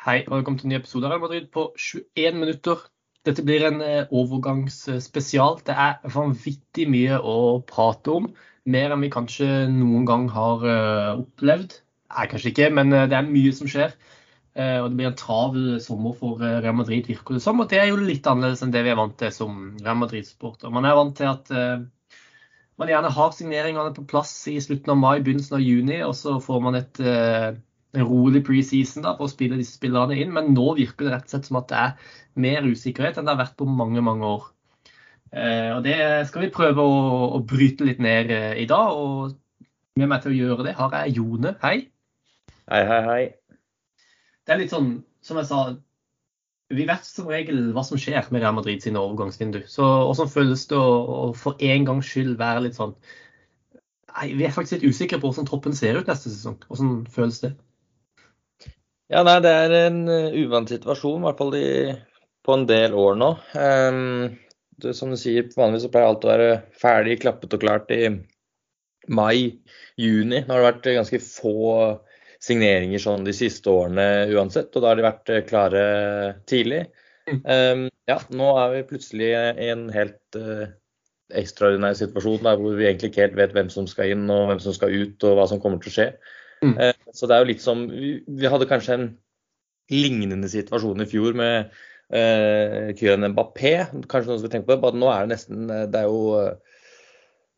Hei og velkommen til en ny episode av Real Madrid på 21 minutter. Dette blir en eh, overgangsspesial. Det er vanvittig mye å prate om. Mer enn vi kanskje noen gang har eh, opplevd. Nei, kanskje ikke, men eh, det er mye som skjer. Og det blir en travel sommer for Real Madrid, virker det som. Og det er jo litt annerledes enn det vi er vant til som Real Madrid-sporter. Man er vant til at man gjerne har signeringene på plass i slutten av mai, begynnelsen av juni, og så får man et rolig preseason da, for å spille disse spillerne inn. Men nå virker det rett og slett som at det er mer usikkerhet enn det har vært på mange mange år. Eh, og Det skal vi prøve å, å bryte litt ned eh, i dag. og Med meg til å gjøre det har jeg Jone. Hei. Hei, hei, hei. Det er litt sånn, som jeg sa, vi vet som regel hva som skjer med Real Madrid sine overgangsvindu. Så hvordan føles det å, å for en gangs skyld være litt sånn Nei, Vi er faktisk litt usikre på hvordan troppen ser ut neste sesong. Hvordan føles det? Ja, nei, det er en uh, uvant situasjon, i hvert fall i, på en del år nå. Um, det, som du sier, vanligvis så pleier alt å være ferdig, klappet og klart i mai-juni. Nå har det vært ganske få signeringer sånn de siste årene uansett, og da har de vært uh, klare tidlig. Um, ja, nå er vi plutselig i en helt uh, ekstraordinær situasjon der hvor vi egentlig ikke helt vet hvem som skal inn og hvem som skal ut og hva som kommer til å skje. Mm. Eh, så det er jo litt som Vi hadde kanskje en lignende situasjon i fjor med uh, Kylian Mbappé. Kanskje noen skulle tenke på det. Bare nå er det nesten Det er jo eh,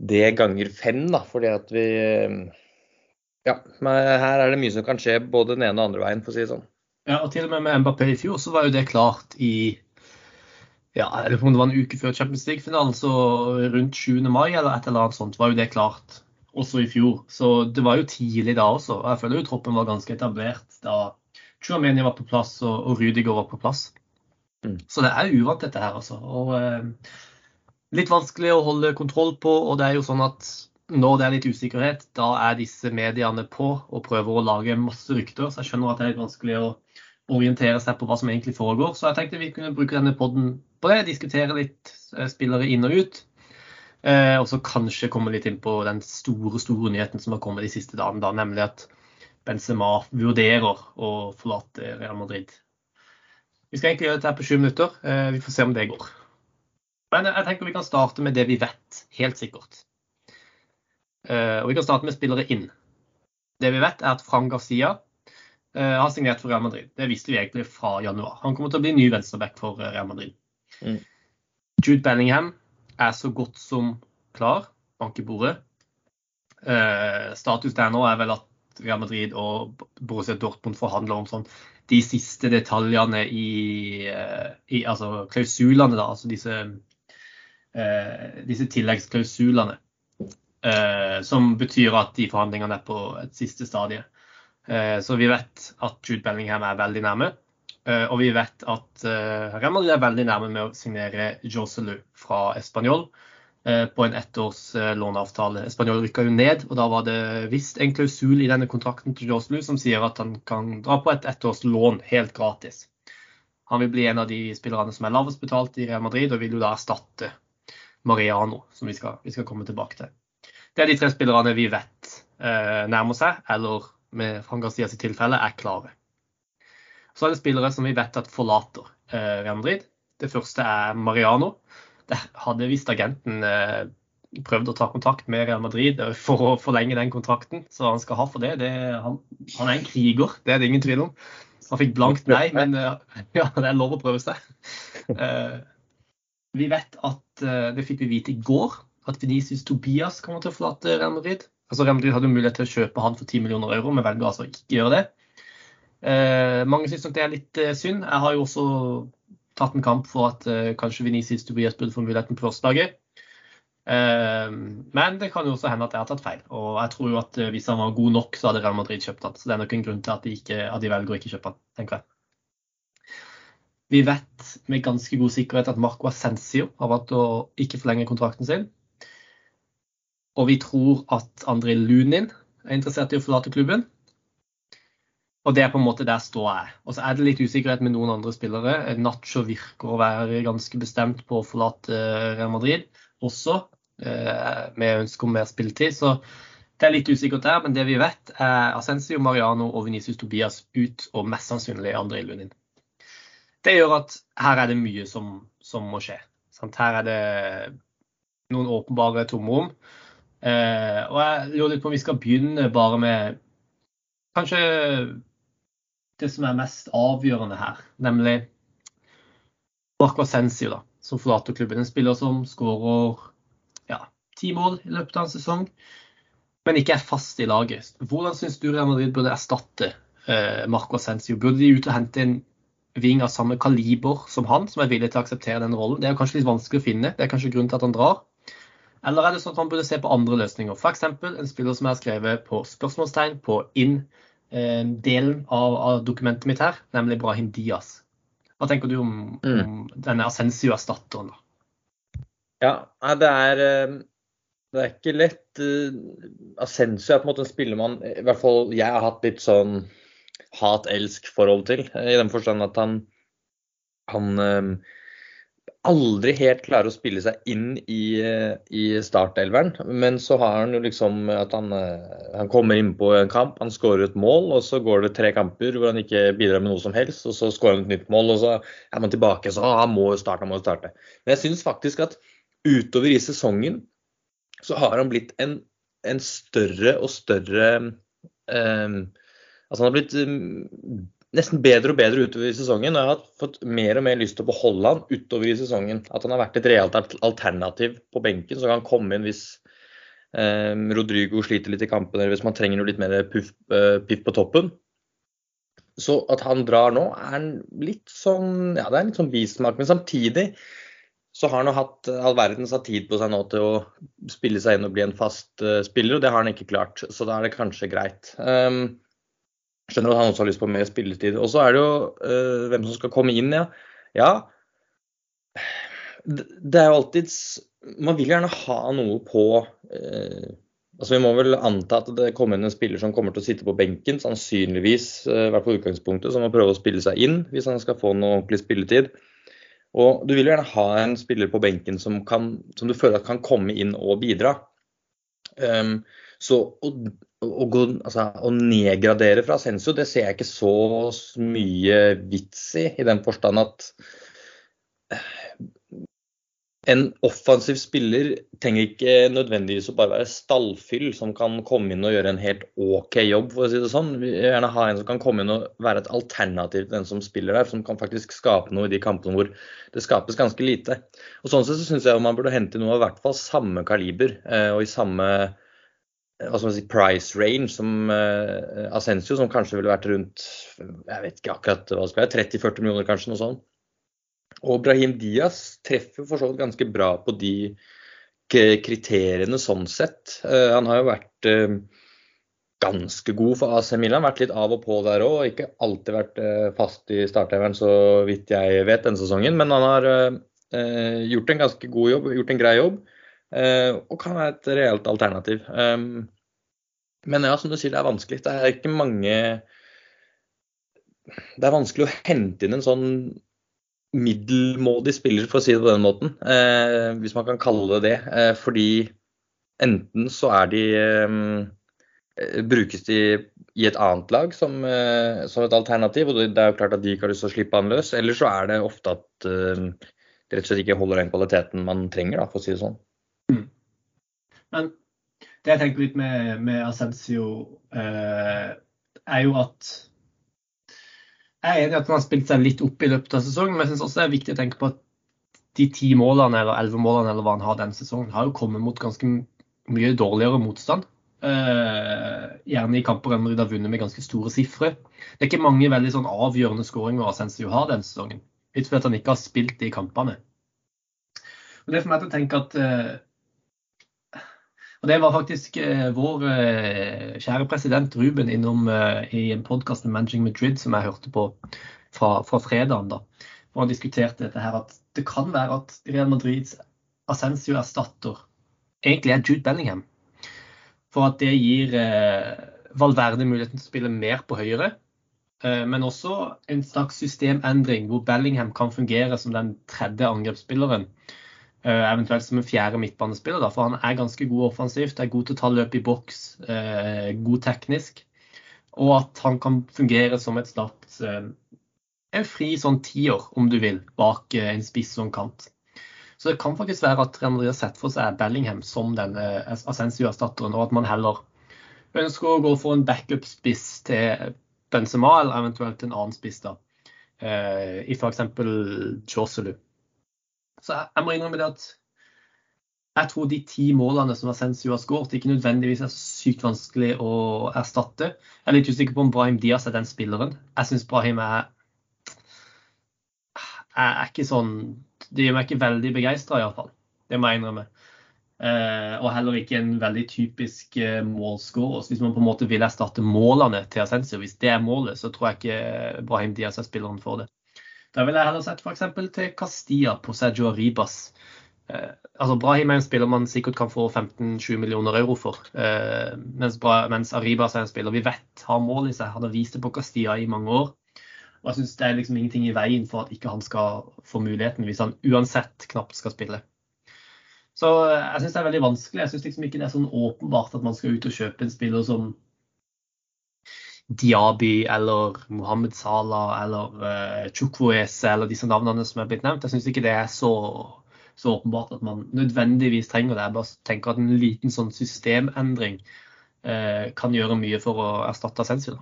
det ganger fem, da. Fordi at vi Ja. Men her er det mye som kan skje både den ene og andre veien, for å si det sånn. Ja, og til og med med Mbappé i fjor så var jo det klart i ja, eller om det var en uke før Champions League-finalen, så rundt 7. mai eller et eller annet sånt, var jo det klart også i fjor. Så det var jo tidlig da også. Jeg føler jo troppen var ganske etablert da Chuameni var på plass og, og Rudiger var på plass. Mm. Så det er uvant dette her, altså. Og eh, litt vanskelig å holde kontroll på. Og det er jo sånn at når det er litt usikkerhet, da er disse mediene på og prøver å lage masse rykter. Så jeg skjønner at det er litt vanskelig å orientere seg på hva som egentlig foregår. Så jeg tenkte vi kunne bruke denne poden på det. Diskutere litt eh, spillere inn og ut. Eh, og så kanskje komme litt inn på den store store nyheten som har kommet de siste dagene, da, nemlig at Benzema vurderer å forlate Real Madrid. Vi skal egentlig gjøre dette på sju minutter. Eh, vi får se om det går. Men jeg tenker vi kan starte med det vi vet, helt sikkert. Eh, og vi kan starte med spillere inn. Det vi vet, er at Fran Garcia eh, har signert for Real Madrid. Det visste vi egentlig fra januar. Han kommer til å bli ny venstreback for eh, Real Madrid. Mm. Jude Bellingham er så godt som klar. Bank i bordet. Eh, status der nå er vel at Real Madrid og Borussia Dortmund forhandler om sånn de siste detaljene i, eh, i altså klausulene, da. Altså disse, eh, disse tilleggsklausulene. Eh, som betyr at de forhandlingene er på et siste stadie. Eh, så vi vet at Jude Bellingham er veldig nærme. Eh, og vi vet at uh, Real Madrid er veldig nærme med å signere Joselu fra Español uh, på en ettårs låneavtale. Español rykka jo ned, og da var det visst en klausul i denne kontrakten til Joselu som sier at han kan dra på et ettårs lån helt gratis. Han vil bli en av de spillerne som er lavest betalt i Real Madrid, og vil jo da erstatte Mariano, som vi skal, vi skal komme tilbake til. Det er de tre spillerne vi vet nærmer seg, eller med Frank Garcias tilfelle er klare. Så er det spillere som vi vet at forlater eh, Real Madrid. Det første er Mariano. Det hadde visst agenten eh, prøvd å ta kontakt med Real Madrid eh, for å forlenge den kontrakten, så han skal ha for det. det han, han, er en kriger, det er det ingen tvil om. Han fikk blankt nei, men ja, det er lov å prøve seg. Vi vet at det fikk vi vite i går, at Venicius Tobias kommer til å forlate Real Madrid. Altså Real Madrid hadde mulighet til å kjøpe han for 10 millioner euro, men velger altså ikke gjøre det. Eh, mange syns nok det er litt eh, synd. Jeg har jo også tatt en kamp for at eh, kanskje Venezis Tobias burde få muligheten på førstelaget. Eh, men det kan jo også hende at jeg har tatt feil. Og jeg tror jo at eh, hvis han var god nok, så hadde Real Madrid kjøpt han. Så det er nok en grunn til at de, ikke, at de velger å ikke kjøpe han, tenker jeg. Vi vet med ganske god sikkerhet at Marco Ascensio har valgt å ikke forlenge kontrakten sin. Og vi tror at André Lunin er interessert i å forlate klubben. Og det er på en måte der står jeg. Og så er det litt usikkerhet med noen andre spillere. Nacho virker å være ganske bestemt på å forlate Real Madrid også, eh, med ønske om mer spilletid. Så Det er litt usikkert der, men det vi vet, er Ascensio, Mariano og Venicius Tobias ut, og mest sannsynlig André Lundin. Det gjør at her er det mye som, som må skje. Sant? Her er det noen åpenbare tomrom. Eh, og jeg lurer litt på om vi skal begynne bare med kanskje det som er mest avgjørende her, nemlig Marco Asensio, da, som forlater klubben. En spiller som skårer ja, ti mål i løpet av en sesong, men ikke er fast i laget. Hvordan syns du Real Madrid burde erstatte eh, Marco Asensio? Burde de ut og hente en ving av samme kaliber som han, som er villig til å akseptere den rollen? Det er kanskje litt vanskelig å finne, det er kanskje grunnen til at han drar. Eller er det sånn at man burde se på andre løsninger? F.eks. en spiller som er skrevet på spørsmålstegn på inn-delen eh, av, av, dokumentet mitt her, nemlig Brahim Diaz. Hva tenker du om, mm. om denne Ascensio-erstatteren? Ja, det er, eh, det er ikke lett. Eh, Ascensio er på en måte en spiller man I hvert fall jeg har hatt litt sånn hat-elsk-forhold til. I den forstand at han, han aldri helt klarer å spille seg inn i, i startelveren. Men så har han jo liksom at han, eh, han kommer inn på en kamp, han skårer et mål, og så går det tre kamper hvor han ikke bidrar med noe som helst. Og så skårer han et nytt mål, og så er man tilbake. Så han må jo starte, han må jo starte. Men jeg syns faktisk at utover i sesongen så har han blitt en, en større og større um, Altså han har blitt um, nesten bedre og bedre utover i sesongen. Og jeg har fått mer og mer lyst til å beholde han utover i sesongen. At han har vært et realt alternativ på benken, så kan han komme inn hvis eh, Rodrigo sliter litt i kampen, eller hvis man trenger litt mer puff, eh, piff på toppen. Så at han drar nå, er litt sånn Ja, det er litt sånn bismak. Men samtidig så har han jo hatt all verdens av tid på seg nå til å spille seg inn og bli en fast uh, spiller, og det har han ikke klart. Så da er det kanskje greit. Um, Skjønner at han også har lyst på mer spilletid. Og så er det jo øh, hvem som skal komme inn, ja. Ja, det er jo alltid Man vil gjerne ha noe på øh, altså Vi må vel anta at det kommer inn en spiller som kommer til å sitte på benken, sannsynligvis, i hvert fall utgangspunktet, som må prøve å spille seg inn hvis han skal få noe ordentlig spilletid. Og du vil gjerne ha en spiller på benken som, kan, som du føler at kan komme inn og bidra. Um, så å, gå, altså, å, nedgradere fra sensor, det ser jeg ikke så mye vits i, i den forstand at eh, en offensiv spiller trenger ikke nødvendigvis å bare være stallfyll som kan komme inn og gjøre en helt OK jobb, for å si det sånn. Vi vil gjerne ha en som kan komme inn og være et alternativ til den som spiller der, som kan faktisk skape noe i de kampene hvor det skapes ganske lite. Og Sånn sett så syns jeg man burde hente noe av i hvert fall samme kaliber eh, og i samme hva skal man si, price range som uh, Ascencio, som kanskje ville vært rundt jeg vet ikke akkurat hva skal være, 30-40 millioner kanskje, noe sånt. Og Brahim Diaz treffer for så vidt ganske bra på de kriteriene sånn sett. Uh, han har jo vært uh, ganske god for AC Milan, vært litt av og på der òg. Ikke alltid vært fast i starteveren, så vidt jeg vet denne sesongen, men han har gjort en ganske god jobb, gjort en grei jobb. Uh, og kan være et reelt alternativ. Men ja, som du sier, det er vanskelig. Det er ikke mange Det er vanskelig å hente inn en sånn middelmådig spiller, for å si det på den måten. Uh, hvis man kan kalle det det. Uh, fordi enten så er de brukes de i et annet lag som, som, et alternativ, og det er jo klart at de ikke har lyst til å slippe han løs. Eller så er det ofte at det rett og slett ikke holder den kvaliteten man trenger, da, for å si det sånn. Men det jeg tenker litt med, med Ascensio, eh, er jo at Jeg er enig i at han har spilt seg litt opp i løpet av sesongen, men jeg syns også det er viktig å tenke på at de ti målene eller elleve målene eller hva han har denne sesongen, har jo kommet mot ganske mye dårligere motstand. Eh, gjerne i kamper de har vunnet med ganske store sifre. Det er ikke mange veldig sånn avgjørende skåringer Ascensio har denne sesongen. Litt fordi han ikke har spilt de kampene. Og Det får meg til å tenke at eh, og Det var faktisk eh, vår eh, kjære president Ruben innom eh, i en podkast med Managing Madrid som jeg hørte på fra, fra fredagen. da, hvor Han diskuterte dette her at det kan være at Real Madrids Ascensio erstatter egentlig er Jude Bellingham. For at det gir Valverde muligheten til å spille mer på høyre. Men også en slags systemendring hvor Bellingham kan fungere som den tredje angrepsspilleren eventuelt som en fjerde midtbanespiller, for han er ganske god offensivt. Er god til å ta løp i boks, uh, god teknisk. Og at han kan fungere som et slags uh, en fri sånn tiår, om du vil, bak en spiss og en kant. Så det kan faktisk være at Real har sett for seg Bellingham som denne Assensio-erstatteren, og at man heller ønsker å gå for en backup-spiss til Benzema, eller eventuelt en annen spiss, da, i f.eks. Joselu. Så jeg, jeg må innrømme det at jeg tror de ti målene som Ascencio har skåret, ikke nødvendigvis er sykt vanskelig å erstatte. Jeg er litt usikker på om Brahim Diaz er den spilleren. Jeg syns Brahim er er ikke sånn Det gjør meg ikke veldig begeistra, iallfall. Det må jeg innrømme. Eh, og heller ikke en veldig typisk eh, målskårer. Hvis man på en måte vil erstatte målene til Ascencio, hvis det er målet, så tror jeg ikke Brahim Diaz er spilleren for det. Da ville jeg heller sett f.eks. til Castilla på Sergio Ribas. Eh, altså Brahim er en spiller man sikkert kan få 15-20 millioner euro for. Eh, mens, mens, Arribas er en spiller vi vet har mål i seg. Han har vist det på Castilla i mange år. Og jeg syns det er liksom ingenting i veien for at ikke han skal få muligheten, hvis han uansett knapt skal spille. Så eh, jeg syns det er veldig vanskelig. Jeg syns liksom ikke det er sånn åpenbart at man skal ut og kjøpe en spiller som Diaby eller Mohammed Salah eller uh, Chukwuese eller disse navnene som er blitt nevnt. Jeg syns ikke det er så, så, åpenbart at man nødvendigvis trenger det. Jeg bare tenker at en liten sånn systemendring uh, kan gjøre mye for å erstatte Ascension.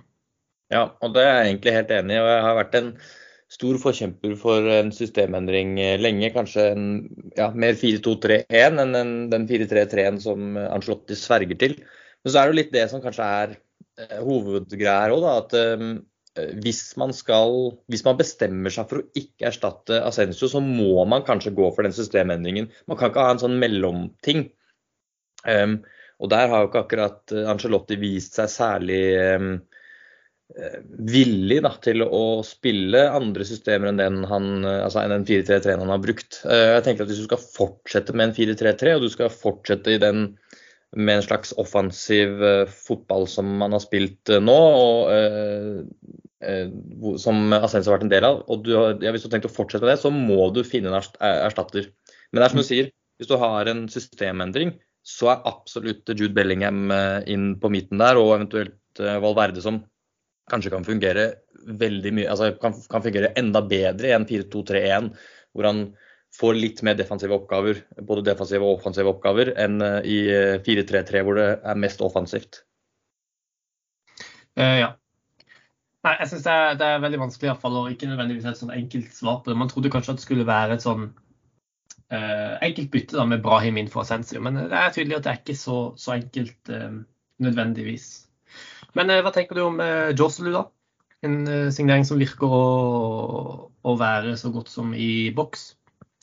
Ja, og det er jeg egentlig helt enig i. og Jeg har vært en stor forkjemper for en systemendring lenge. Kanskje en ja, mer 4-2-3-1 enn den 4-3-3-en som Anslotti sverger til. Men så er det jo litt det som kanskje er Eh, hovedgreia her òg, at um, hvis man skal Hvis man bestemmer seg for å ikke erstatte Ascencio, så må man kanskje gå for den systemendringen. Man kan ikke ha en sånn mellomting. Um, og der har jo ikke akkurat Angelotti vist seg særlig um, villig da, til å spille andre systemer enn den, altså den 4-3-3 han har brukt. Jeg tenker at Hvis du skal fortsette med en 4-3-3, og du skal fortsette i den med en slags offensiv uh, fotball som man har spilt uh, nå, og uh, som Ascenso har vært en del av. og du, ja, Hvis du har tenkt å fortsette med det, så må du finne en erstatter. Men det er som du sier, hvis du har en systemendring, så er absolutt Jude Bellingham inn på midten der, og eventuelt Valverde som kanskje kan fungere veldig mye, altså kan, kan fungere enda bedre i en 4-2-3-1, hvor han får litt mer defensive oppgaver, både defensive og offensive oppgaver, enn eh, i 4-3-3 eh, hvor det er mest offensivt. Uh, ja. Nei, jeg syns det, det, er veldig vanskelig, i hvert fall, og ikke nødvendigvis et sånn enkelt svar på det. Man trodde kanskje at det skulle være et sånn uh, enkelt bytte da, med Brahim inn for Ascencio, men det er tydelig at det er ikke så, så enkelt uh, nødvendigvis. Men hva tenker du om uh, Joselu, da? En signering som virker å, å være så godt som i boks?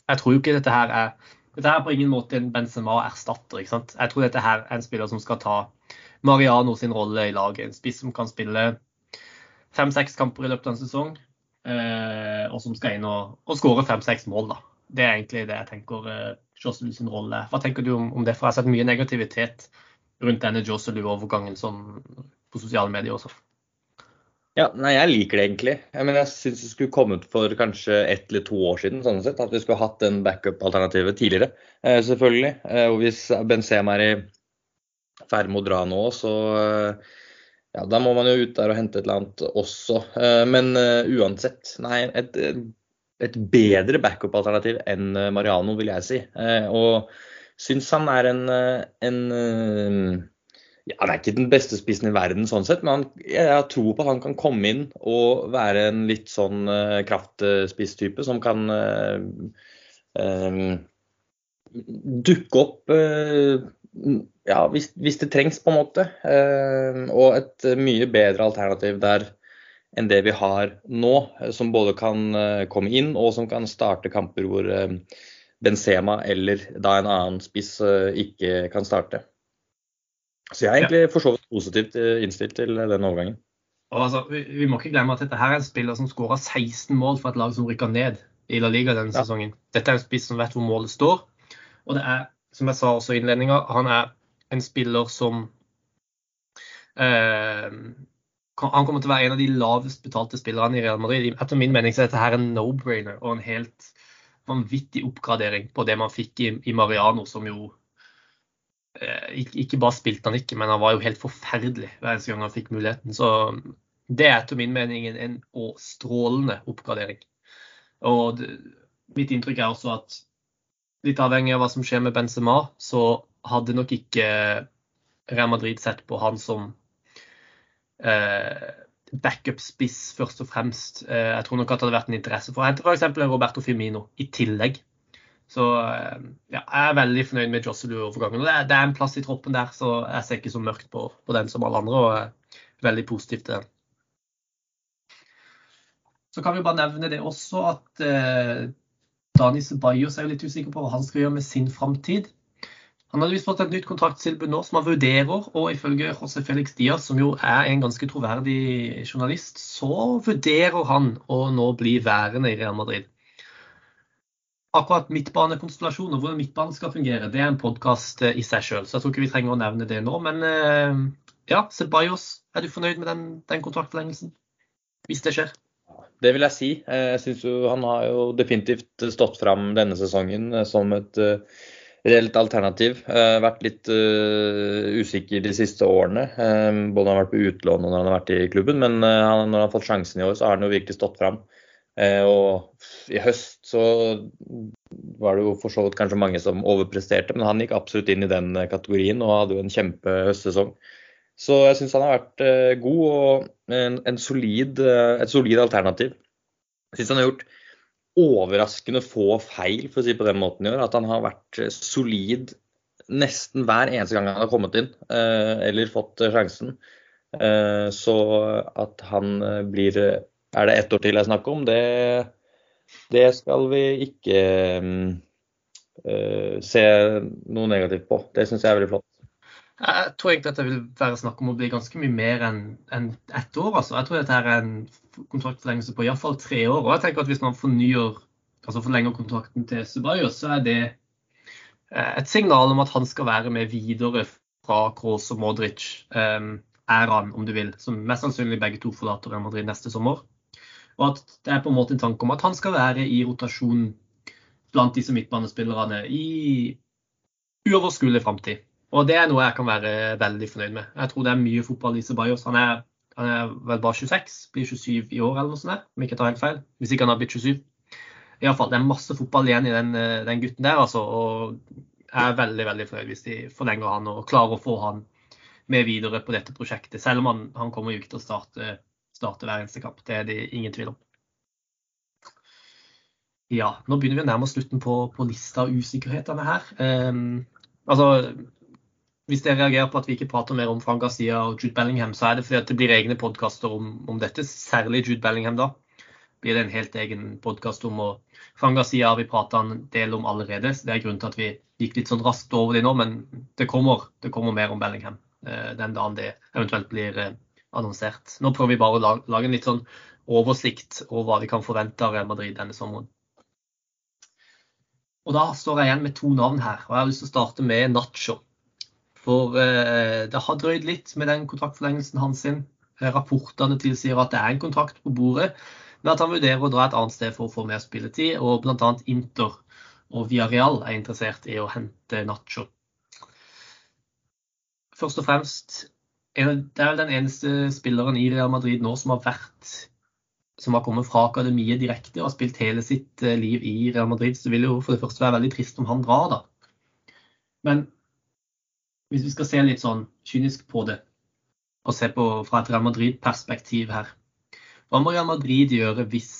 Jeg tror jo ikke dette her er dette er på ingen måte en Benzema-erstatter. ikke sant? Jeg tror dette her er en spiller som skal ta Mariano sin rolle i laget. En spiss som kan spille fem-seks kamper i løpet av en sesong, eh, og som skal inn og, og skåre fem-seks mål. da. Det er egentlig det jeg tenker eh, Joselu sin rolle. Hva tenker du om, om, det? For jeg har sett mye negativitet rundt denne Joselu-overgangen på sosiale medier også. Ja, nei, jeg liker det egentlig. Jeg, mener, jeg syns det skulle kommet for kanskje ett eller to år siden. sånn sett, At vi skulle hatt den backup-alternativet tidligere, eh, selvfølgelig. Eh, og hvis Benzema er i ferd med å dra nå, så eh, ja, da må man jo ut der og hente et eller annet også. Eh, men uh, uansett, nei, et, et bedre backup-alternativ enn Mariano, vil jeg si. Eh, og syns han er en, en ja, Han er ikke den beste spissen i verden, sånn sett, men han, jeg har tro på at han kan komme inn og være en litt sånn uh, kraftspisstype som kan uh, uh, dukke opp ja, hvis, hvis, det trengs, på en måte. og et mye bedre alternativ der enn det vi har nå, som både kan komme inn og som kan starte kamper hvor Benzema eller da en annen spiss ikke kan starte. Så jeg er egentlig for så vidt positivt eh, innstilt til den overgangen. Og altså, vi, må ikke glemme at dette her er en spiller som skåra 16 mål for et lag som rykker ned i La Liga denne ja. sesongen. Dette er en spiss som vet hvor målet står. Og det er, som jeg sa også i innledninga, han er en spiller som eh, Han kommer til å være en av de lavest betalte spillerne i Real Madrid. Etter min mening så er dette her en no-brainer og en helt vanvittig oppgradering på det man fikk i, i Mariano, som jo ikke, bare spilte han ikke, men han var jo helt forferdelig hver eneste gang han fikk muligheten. Så det er etter min mening en, en strålende oppgradering. Og det, mitt inntrykk er også at litt avhengig av hva som skjer med Benzema, så hadde nok ikke Real Madrid sett på han som eh, backup-spiss først og fremst. Eh, jeg tror nok at det hadde vært en interesse for å hente f.eks. Roberto Firmino i tillegg. Så eh, ja, jeg er veldig fornøyd med Josselu-overgangen. Det, det, er en plass i troppen der, så jeg ser ikke så mørkt på, på den som alle andre. og er veldig positiv til den. Så kan vi bare nevne det også at eh, Dani Ceballos er jo litt usikker på hva han skal gjøre med sin framtid. Han hadde visst fått et nytt kontraktstilbud nå som han vurderer, og ifølge José Felix Diaz, som jo er en ganske troverdig journalist, så vurderer han å nå bli værende i Real Madrid. Akkurat midtbanekonstellasjon og hvordan midtbanen skal fungere, det er en podkast eh, i seg sjøl, så jeg tror ikke vi trenger å nevne det nå. Men eh, ja, Sebajos, er du fornøyd med den, den kontraktforlengelsen? Hvis det skjer? Det vil jeg si. Eh, jeg synes jo Han har jo definitivt stått fram denne sesongen som et reelt alternativ. Uh, vært litt usikker de siste årene. Både når han har vært på utlån og når han har vært i klubben. Men når han har fått sjansen i år, så har han jo virkelig stått fram. Og i høst så var det jo for så vidt kanskje mange som overpresterte, men han gikk absolutt inn i den kategorien og hadde jo en kjempehøstsesong. Så jeg syns han har vært god og en, en solid, et solid alternativ. Jeg syns han har gjort overraskende få feil, for å si på den måten i år. At han har vært eh, solid nesten hver eneste gang han har kommet inn eh, eller fått eh, sjansen. Så at han blir Er det ett år til jeg snakker om? Det, det skal vi ikke uh, se noe negativt på. Det syns jeg er veldig flott. Jeg tror egentlig at det vil være snakk om å bli ganske mye mer enn en ett år. Altså. Jeg tror dette er en kontraktforlengelse på iallfall tre år. Og jeg tenker at hvis man fornyer, altså forlenger kontrakten til Ceballos, så er det eh, et signal om at han skal være med videre fra Kroos og Modric. Um, æraen, om du vil, som mest sannsynlig begge to forlater Real Madrid neste sommer. Og at det er på en måte en tanke om at han skal være i rotasjon blant disse midtbanespillerne i uoverskuelig framtid. Og det er noe jeg kan være veldig fornøyd med. Jeg tror det er mye fotball i Sebajos. Han han er vel bare 26, blir 27 i år eller noe sånt, om jeg ikke tar helt feil. Hvis ikke han har blitt 27. Iallfall, det er masse fotball igjen i den, eh, den gutten der, altså. Og jeg er veldig veldig fornøyd hvis de forlenger han og klarer å få han med videre på dette prosjektet. Selv om han, han kommer jo ikke til å starte, starte hver eneste kamp. Det er det ingen tvil om. Ja, nå begynner vi å nærme oss slutten på, på lista av usikkerhetene her. Um, altså, hvis dere reagerer på at vi ikke prater mer om Frank Garcia og Jude Bellingham, så er det fordi det blir egne podkaster om, om, dette, særlig Jude Bellingham. da. Blir det en helt egen podkast om. og Frank Garcia har vi prata en del om allerede. så Det er grunnen til at vi gikk litt sånn raskt over det nå, men det kommer, det kommer mer om Bellingham uh, den dagen det eventuelt blir eh, annonsert. Nå prøver vi bare å lage, en litt sånn oversikt over hva vi kan forvente av Real Madrid denne sommeren. Og Da står jeg igjen med to navn her, og jeg har lyst til å starte med Nacho. For eh, det har drøyd litt med den kontraktforlengelsen hans sin. Eh, rapportene tilsier at det er en kontrakt på bordet, men at han vurderer å dra et annet sted for å få mer spilletid. Og bl.a. Inter og Villarreal er interessert i å hente Nacho. Først og fremst, det er vel den eneste spilleren i Real Madrid nå som har vært som har kommet fra akademiet direkte og har spilt hele sitt eh, liv i Real Madrid. Så det vil jo for det første være veldig trist om han drar, da. Men hvis vi skal se litt sånn kynisk på det, og se på fra et Real Madrid-perspektiv her Hva må Real Madrid gjøre hvis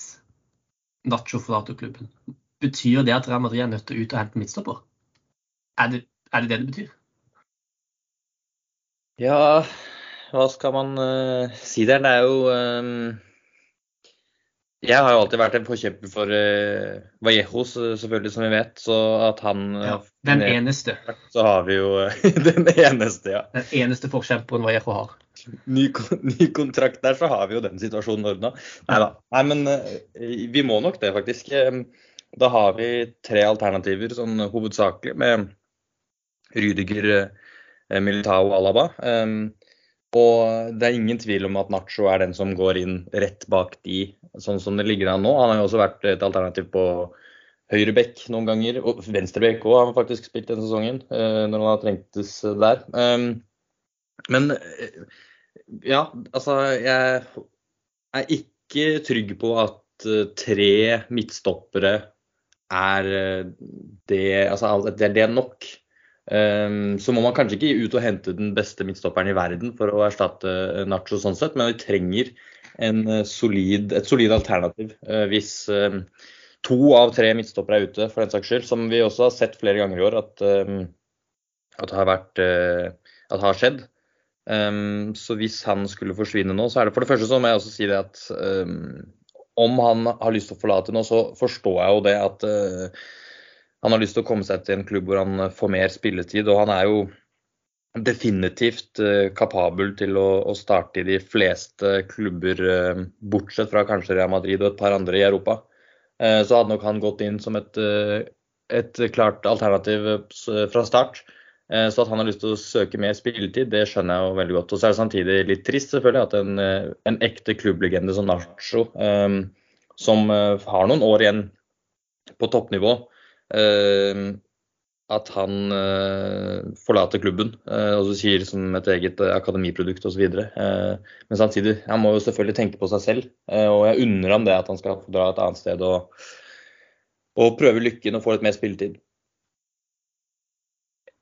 Nacho forlater klubben? Betyr det at Real Madrid er nødt til å ut og hente midtstopper? Er er det det det betyr? Ja, hva skal man uh, si der? Det er jo um jeg har jo alltid vært en forkjemper for uh, Vallejos, selvfølgelig, som vi vet. Så at han ja, Den eneste. Så har vi jo den eneste, ja. Den eneste forkjemperen Vallejo har. Ny, ny, kontrakt der, så har vi jo den situasjonen ordna. Nei da. Nei, men uh, vi må nok det, faktisk. Da har vi tre alternativer sånn hovedsakelig, med Rydiger, Militao og Alaba. Um, og det er ingen tvil om at Nacho er den som går inn rett bak de, sånn som det ligger an nå. Han har jo også vært et alternativ på høyrebekk noen ganger. Og venstrebekk òg har han faktisk spilt den sesongen, uh, når han har trengtes der. Um, men ja, altså jeg er ikke trygg på at tre midtstoppere er det Altså det, det er nok. Um, så må man kanskje ikke ut og hente den beste midtstopperen i verden for å erstatte Nacho sånn sett, men vi trenger solid, et solid alternativ uh, hvis um, to av tre midtstoppere er ute, for den saks skyld. Som vi også har sett flere ganger i år at, um, at, har, vært, at har skjedd. Så hvis han skulle forsvinne nå, så er det for det første så må jeg også si det at om han har lyst til å forlate nå, så forstår jeg jo det at han har lyst til å komme seg til en klubb hvor han får mer spilletid. Og han er jo definitivt uh, kapabel til å, starte i de fleste klubber, uh, bortsett fra kanskje Real Madrid og et par andre i Europa. Eh, så hadde nok han gått inn som et, eh, et klart alternativ eh, fra start. Så at han har lyst til å søke mer spilletid, det skjønner jeg jo veldig godt. Og så er det samtidig litt trist selvfølgelig at en, en ekte klubblegende som Nacho, som har noen år igjen på toppnivå, at han uh, forlater klubben uh, og så sier som et eget uh, akademiprodukt osv. Men samtidig, han må jo selvfølgelig tenke på seg selv. og jeg unner ham det at han skal dra et annet sted og, og prøve lykken og få litt mer spilletid.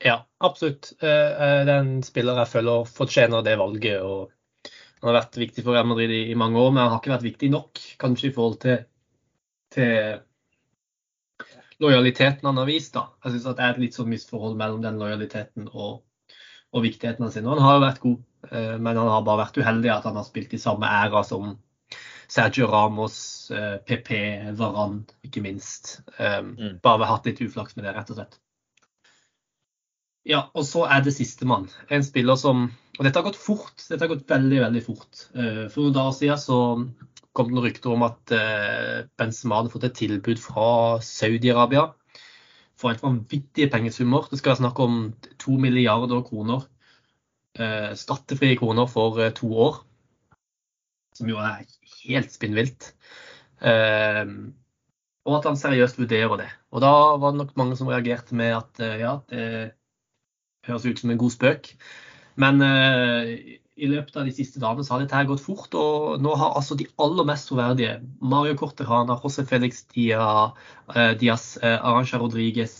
Ja, absolutt. Det er en spiller jeg føler fortjener det valget. og Han har vært viktig for Real Madrid i mange år, men han har ikke vært viktig nok kanskje i forhold til, til lojaliteten han har vist. da. Jeg synes at Det er et litt sånn misforhold mellom den lojaliteten og, og viktigheten. Og han har jo vært god, eh, men han har bare vært uheldig at han har spilt i samme æra som Sergio Ramos, PP, eh, Varan, ikke minst. Eh, mm. Bare hatt litt uflaks med det, rett og slett. Ja, og så er det sistemann. En spiller som Og dette har gått fort. Dette har gått veldig, veldig fort. For noen dager siden så kom det noen rykter om at eh, Benzema hadde fått et tilbud fra Saudi-Arabia for helt vanvittige pengesummer. Det skal være snakk om to milliarder kroner. Eh, skattefrie kroner for eh, to år. Som jo er helt spinnvilt. Og at han seriøst vurderer det. Og da var det nok mange som reagerte med at ja, det høres ut som en god spøk. Men i løpet av de siste dagene så har dette gått fort. Og nå har altså de aller mest troverdige, Mario Corterana, José Felix Dia, eh, Diaz, eh, Arantxa Rodriguez,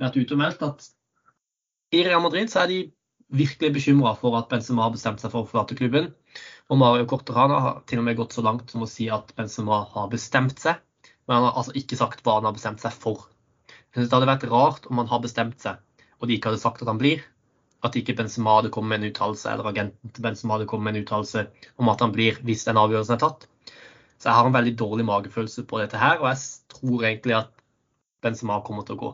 vært ute og meldt at i Real Madrid så er de virkelig bekymra for at Benzema har bestemt seg for å forlate klubben. Og Mario Corterana har til og med gått så langt som å si at Benzema har bestemt seg, men han har altså ikke sagt hva han har bestemt seg for. Jeg synes Det hadde vært rart om han har bestemt seg, og de ikke hadde sagt at han blir at ikke Benzema hadde kommet med en uttalelse, eller agenten til Benzema hadde kommet med en uttalelse om at han blir hvis den avgjørelsen er tatt. Så jeg har en veldig dårlig magefølelse på dette her, og jeg tror egentlig at Benzema kommer til å gå.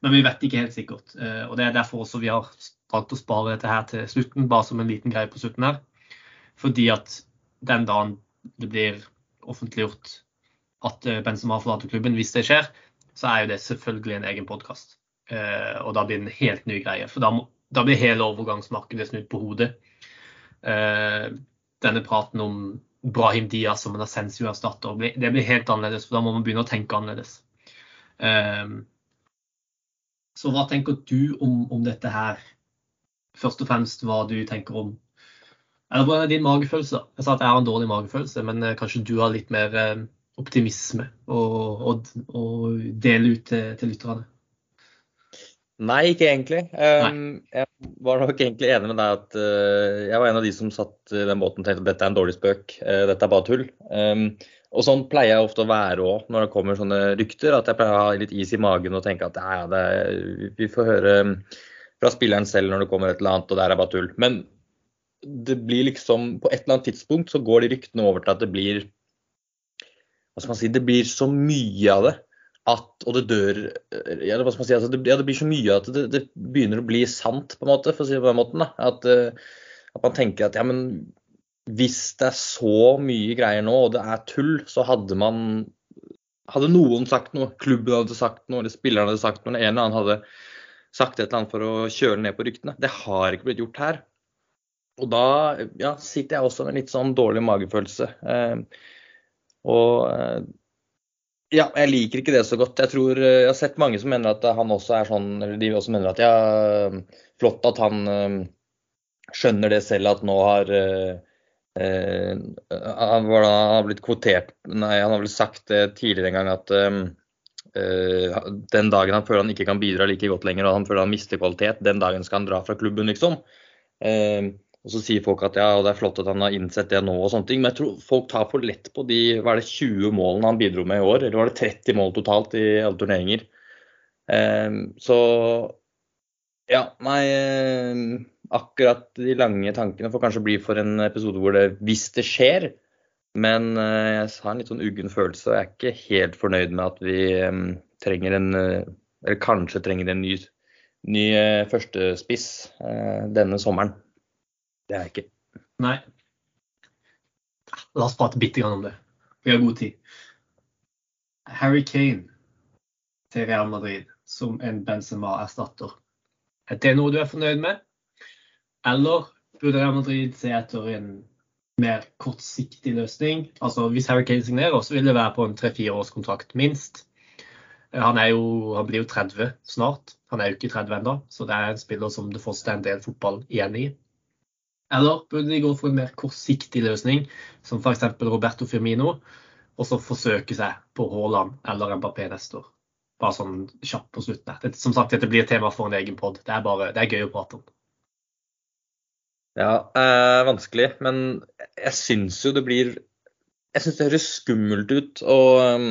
Men vi vet ikke helt sikkert. Eh, og Det er derfor også vi har valgt å spare dette her til slutten, bare som en liten greie på slutten her. Fordi at den dagen det blir offentliggjort at eh, Benzema forlater klubben, hvis det skjer, så er jo det selvfølgelig en egen podkast. Eh, og da blir det en helt ny greie. For da må, da blir hele overgangsmarkedet snudd på hodet. Eh, denne praten om Brahim Diaz som en Assensio-erstatter, det blir helt annerledes. For da må man begynne å tenke annerledes. Eh, så hva tenker du om, om, dette her? Først og fremst hva du tenker om Eller hva er din magefølelse? Jeg sa at jeg har en dårlig magefølelse, men eh, kanskje du har litt mer eh, optimisme å dele ut til, til lytterne? Nei, ikke egentlig. Um, jeg var nok egentlig enig med deg at uh, jeg var en av de som satt i den båten og tenkte at dette er en dårlig spøk, uh, dette er bare tull. Um, og sånn pleier jeg ofte å være òg når det kommer sånne rykter. At jeg pleier å ha litt is i magen og tenke at ja, det, vi får høre fra spilleren selv når det kommer et eller annet, og det er bare tull. Men det blir liksom På et eller annet tidspunkt så går de ryktene over til at det blir Hva skal man si Det blir så mye av det at Og det dør ja, man si, altså det, ja, det, blir så mye at det, det, begynner å bli sant, på en måte, for å si det på den måten. At, uh, at, man tenker at ja, men hvis det er så mye greier nå, og det er tull, så hadde man Hadde noen sagt noe, klubben hadde sagt noe, eller spillerne hadde sagt noe, eller en eller annen hadde sagt et eller annet for å kjøle ned på ryktene. Det har ikke blitt gjort her. Og da ja, sitter jeg også med litt sånn dårlig magefølelse. Uh, og uh, Ja, jeg liker ikke det så godt. Jeg tror, jeg har sett mange som mener at han også er sånn, eller de også mener at ja, flott at han skjønner det selv at nå har eh, han, har blitt kvotert Nei, han har vel sagt det tidligere en gang at eh, den dagen han føler han ikke kan bidra like godt lenger og han føler han mister kvalitet, den dagen skal han dra fra klubben, liksom. Eh, og så sier folk at ja, det er flott at han har innsett det nå og sånne ting. Men jeg tror folk tar for lett på de hva er det, 20 målene han bidro med i år. Eller var det 30 mål totalt i alle turneringer. Eh, så ja, nei akkurat de lange tankene får kanskje bli for en episode hvor det hvis det skjer. Men eh, jeg har en litt sånn uggen følelse, og jeg er ikke helt fornøyd med at vi um, trenger en eh, Eller kanskje trenger en ny, ny uh, førstespiss uh, denne sommeren. Det er jeg ikke. Nei. La oss prate bitte grann om det. Vi har god tid. Harry Kane til Real Madrid som en Benzema-erstatter. Er det noe du er fornøyd med? Eller burde Real Madrid se etter en mer kortsiktig løsning? Altså Hvis Harry Kane signerer, så vil det være på en tre-fire års kontrakt minst. Han, jo, han, blir jo 30 snart. Han er jo ikke 30 ennå, så det er en spiller som det fortsatt er en del fotball igjen i. Eller burde de gå for en mer kortsiktig løsning, som f.eks. Roberto Firmino, og så forsøke seg på Haaland eller Mbappé neste år? Bare sånn kjapt på slutten. Det, som sagt, dette blir et tema for en egen pod. Det, det er gøy å prate om. Ja, eh, vanskelig. Men jeg syns jo det blir Jeg syns det høres skummelt ut å um,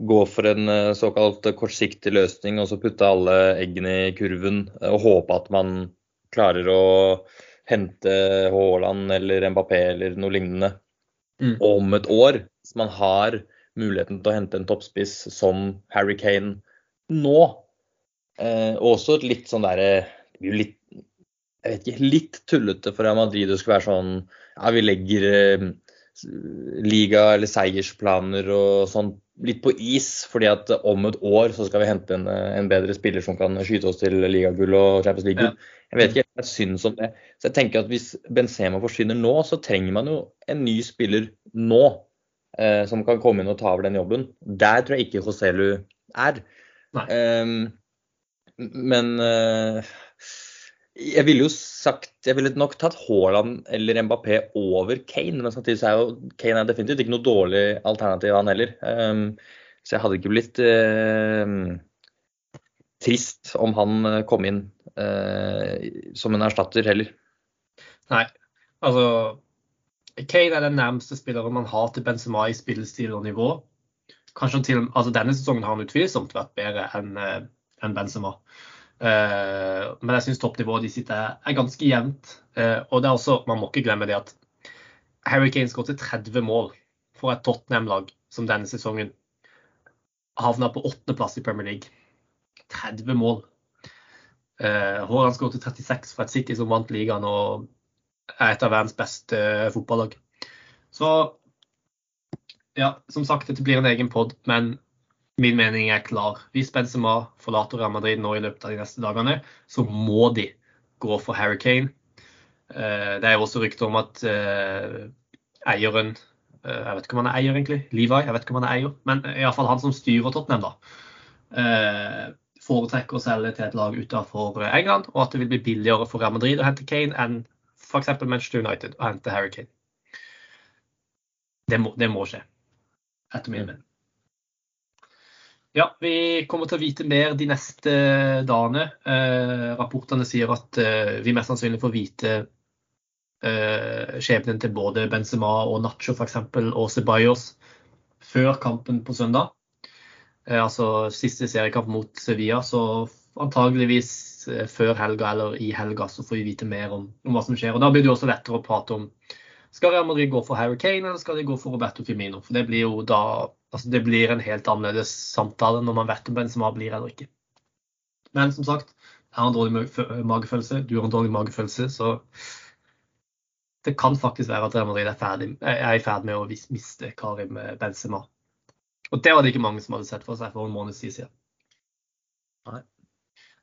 gå for en uh, såkalt kortsiktig løsning og så putte alle eggene i kurven og håpe at man klarer å hente Haaland eller Mbappé eller noe lignende mm. om et år. Så man har muligheten til å hente en toppspiss som Harry Kane nå. Eh, også et litt sånn derre litt jeg vet ikke, litt tullete for Madrid å skulle være sånn ja, vi legger eh, liga- eller seiersplaner og sånn litt på is, fordi at om et år så skal vi hente en, en bedre spiller som kan skyte oss til ligagull og Champions League-gull. Ja. Jeg vet ikke, jeg syns om det. Så jeg tenker at hvis Benzema forsvinner nå, så trenger man jo en ny spiller nå eh, som kan komme inn og ta over den jobben. Der tror jeg ikke Joselu er. Um, men uh, jeg ville jo sagt Jeg ville nok tatt Haaland eller Mbappé over Kane, men samtidig så er jo Kane er definitivt ikke noe dårlig alternativ, han heller. Um, så jeg hadde ikke blitt uh, trist om han eh, kom inn uh, som en erstatter heller. Nei, altså Kane er den nærmeste spilleren man har til Benzema i spillestil og nivå. Kanskje til, altså Denne sesongen har han utvilsomt vært bedre enn uh, en Benzema. Eh, men jeg syns toppnivået de sitter er ganske jevnt. Eh, og det er også, man må ikke glemme det at Harry Kane skåret 30 mål for et Tottenham-lag som denne sesongen havna på åttendeplass i Premier League. 30 mål. Uh, Haaland skåret 36 for et City som vant ligaen og er et av verdens beste fotballag. Så ja, som sagt, dette blir en egen pod, men Min mening er klar. Hvis Benzema forlater Real Madrid nå i løpet av de neste dagene, så må de gå for Harry Kane. Eh, det er også rykter om at eh, eieren eh, Jeg vet ikke om han er eier, egentlig. Levi, jeg vet ikke om han er eier. Men iallfall han som styrer Tottenham, da. Foretrekker å selge til et lag utenfor England, og at det vil bli billigere for Real Madrid å hente Kane enn f.eks. Manchester United å hente Harry Kane. Det må, det må skje, etter min mening. Ja, vi kommer til å vite mer de neste dagene. Eh, rapportene sier at eh, vi mest sannsynlig får vite eh, skjebnen til både Benzema og Nacho f.eks. og Ceballos før kampen på søndag. Eh, altså siste seriekamp mot Sevilla. Så antageligvis eh, før helga eller i helga så får vi vite mer om, om hva som skjer. Og Da blir det også lettere å prate om skal Real Madrid gå for Harry Kane eller skal de gå for Roberto Firmino. For det blir jo da Altså, det blir en helt annerledes samtale når man vet om Benzema blir eller ikke. Men som sagt, jeg har en dårlig magefølelse, du har en dårlig magefølelse, så det kan faktisk være at Real Madrid er, ferdig, er i ferd med å miste Karim Benzema. Og det var det ikke mange som hadde sett for seg for en måned siden. Nei.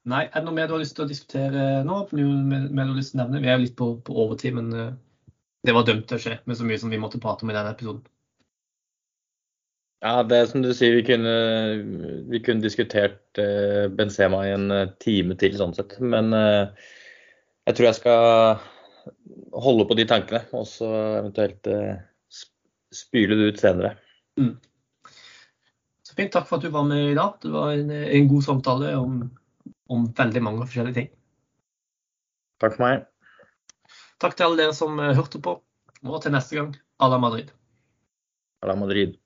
Nei, Er det noe mer du har lyst til å diskutere nå? Med du har lyst til å nevne? Vi er jo litt på, på overtid, men uh, det var dømt til å skje med så mye som vi måtte prate om i denne episoden. Ja, det er som du sier, vi kunne, vi kunne diskutert uh, Benzema i en uh, time til, sånn sett. Men uh, jeg tror jeg skal holde på de tankene, og så eventuelt spyle det ut senere. Mm. Så fint. Takk for at du var med i dag. Det var en, en god samtale om, om veldig mange forskjellige ting. Takk for meg. Takk til alle dere som hørte på. Og til neste gang, à la Madrid. À la Madrid.